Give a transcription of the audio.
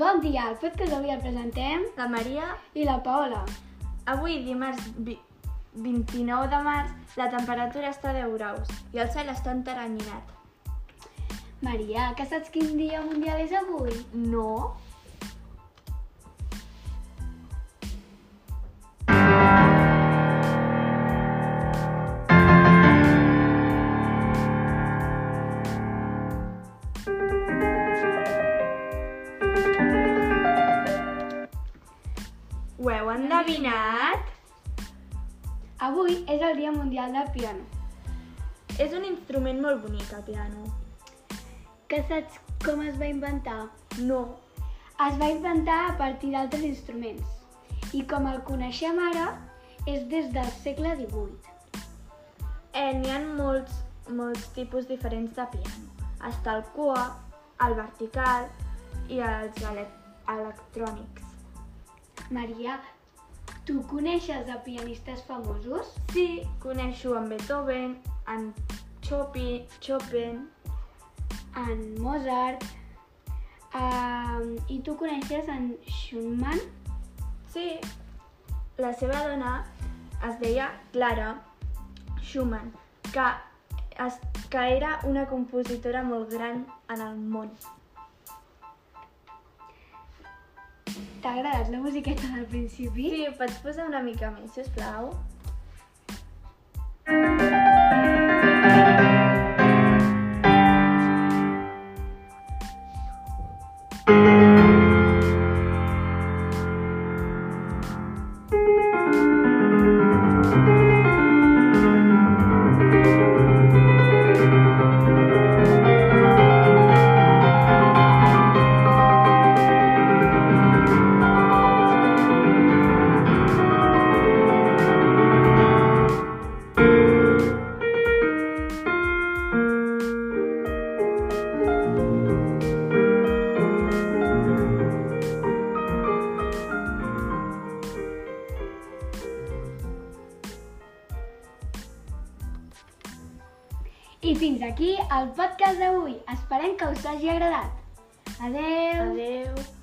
Bon dia, el podcast d'avui el presentem La Maria, i la Paola. avui dimarts vi 29 de març, la temperatura està a 10 graus i el cel està enteranyinat. Maria, que saps quin dia mundial és avui? No? Ho heu endevinat? Avui és el dia mundial del piano. És un instrument molt bonic, el piano. Que saps com es va inventar? No. Es va inventar a partir d'altres instruments i com el coneixem ara és des del segle XVIII. Eh, N'hi ha molts, molts tipus diferents de piano. Està el cua, el vertical i els ele electrònics. Maria, tu coneixes a pianistes famosos? Sí, coneixo en Beethoven, en Chopin, Chopin, En Mozart. Um, I tu coneixes en Schumann? sí. La seva dona es deia Clara Schumann, que, es, que era una compositora molt gran en el món. T'ha agradat la musiqueta del principi? Sí, pots posar una mica més, sisplau? I fins aquí el podcast d'avui. Esperem que us hagi agradat. Adeu! Adeu.